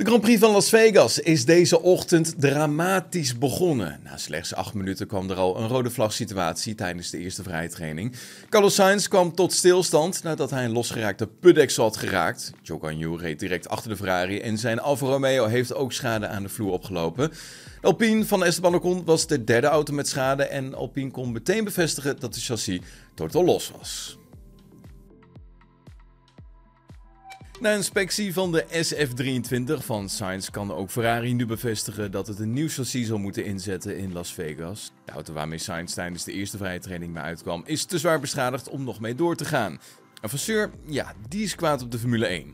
De Grand Prix van Las Vegas is deze ochtend dramatisch begonnen. Na slechts acht minuten kwam er al een rode vlag situatie tijdens de eerste vrijtraining. Carlos Sainz kwam tot stilstand nadat hij een losgeraakte putdeksel had geraakt. Zhou reed direct achter de Ferrari en zijn Alfa Romeo heeft ook schade aan de vloer opgelopen. Alpine van Esteban Ocon was de derde auto met schade en Alpine kon meteen bevestigen dat de chassis totaal los was. Na inspectie van de SF23 van Sainz kan ook Ferrari nu bevestigen dat het een nieuw chassis zal moeten inzetten in Las Vegas. De auto waarmee Sainz tijdens de eerste vrije training mee uitkwam is te zwaar beschadigd om nog mee door te gaan. Een Vasseur, ja, die is kwaad op de Formule 1. We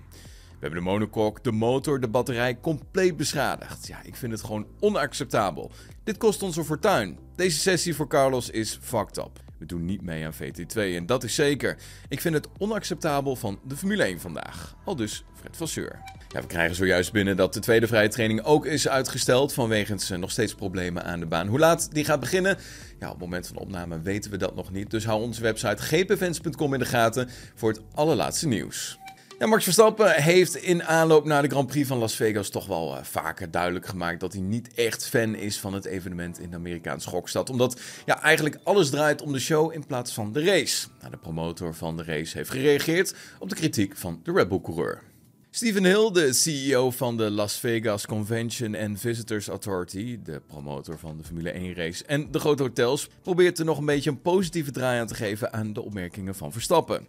hebben de monocoque, de motor, de batterij compleet beschadigd. Ja, ik vind het gewoon onacceptabel. Dit kost ons een fortuin. Deze sessie voor Carlos is fucked up. We doen niet mee aan VT2 en dat is zeker. Ik vind het onacceptabel van de Formule 1 vandaag. Al dus Fred Vasseur. Ja, we krijgen zojuist binnen dat de tweede vrije training ook is uitgesteld vanwege nog steeds problemen aan de baan. Hoe laat die gaat beginnen? Ja, op het moment van opname weten we dat nog niet. Dus hou onze website gpfans.com in de gaten voor het allerlaatste nieuws. Ja, Max Verstappen heeft in aanloop naar de Grand Prix van Las Vegas toch wel uh, vaker duidelijk gemaakt dat hij niet echt fan is van het evenement in de Amerikaanse gokstad. Omdat ja, eigenlijk alles draait om de show in plaats van de race. Nou, de promotor van de race heeft gereageerd op de kritiek van de Red Bull-coureur. Steven Hill, de CEO van de Las Vegas Convention and Visitors Authority, de promotor van de Formule 1 race en de grote hotels, probeert er nog een beetje een positieve draai aan te geven aan de opmerkingen van Verstappen.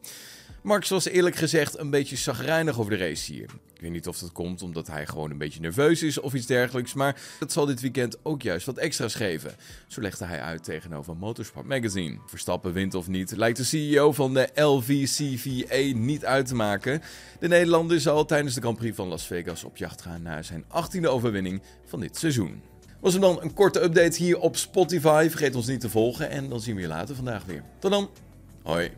Max was eerlijk gezegd een beetje zagrijnig over de race hier. Ik weet niet of dat komt omdat hij gewoon een beetje nerveus is of iets dergelijks, maar dat zal dit weekend ook juist wat extra's geven. Zo legde hij uit tegenover Motorsport Magazine. Verstappen wint of niet, lijkt de CEO van de LVCVA niet uit te maken. De Nederlander zal tijdens de Grand Prix van Las Vegas op jacht gaan naar zijn 18e overwinning van dit seizoen. Was er dan een korte update hier op Spotify? Vergeet ons niet te volgen en dan zien we je later vandaag weer. Tot dan. Hoi.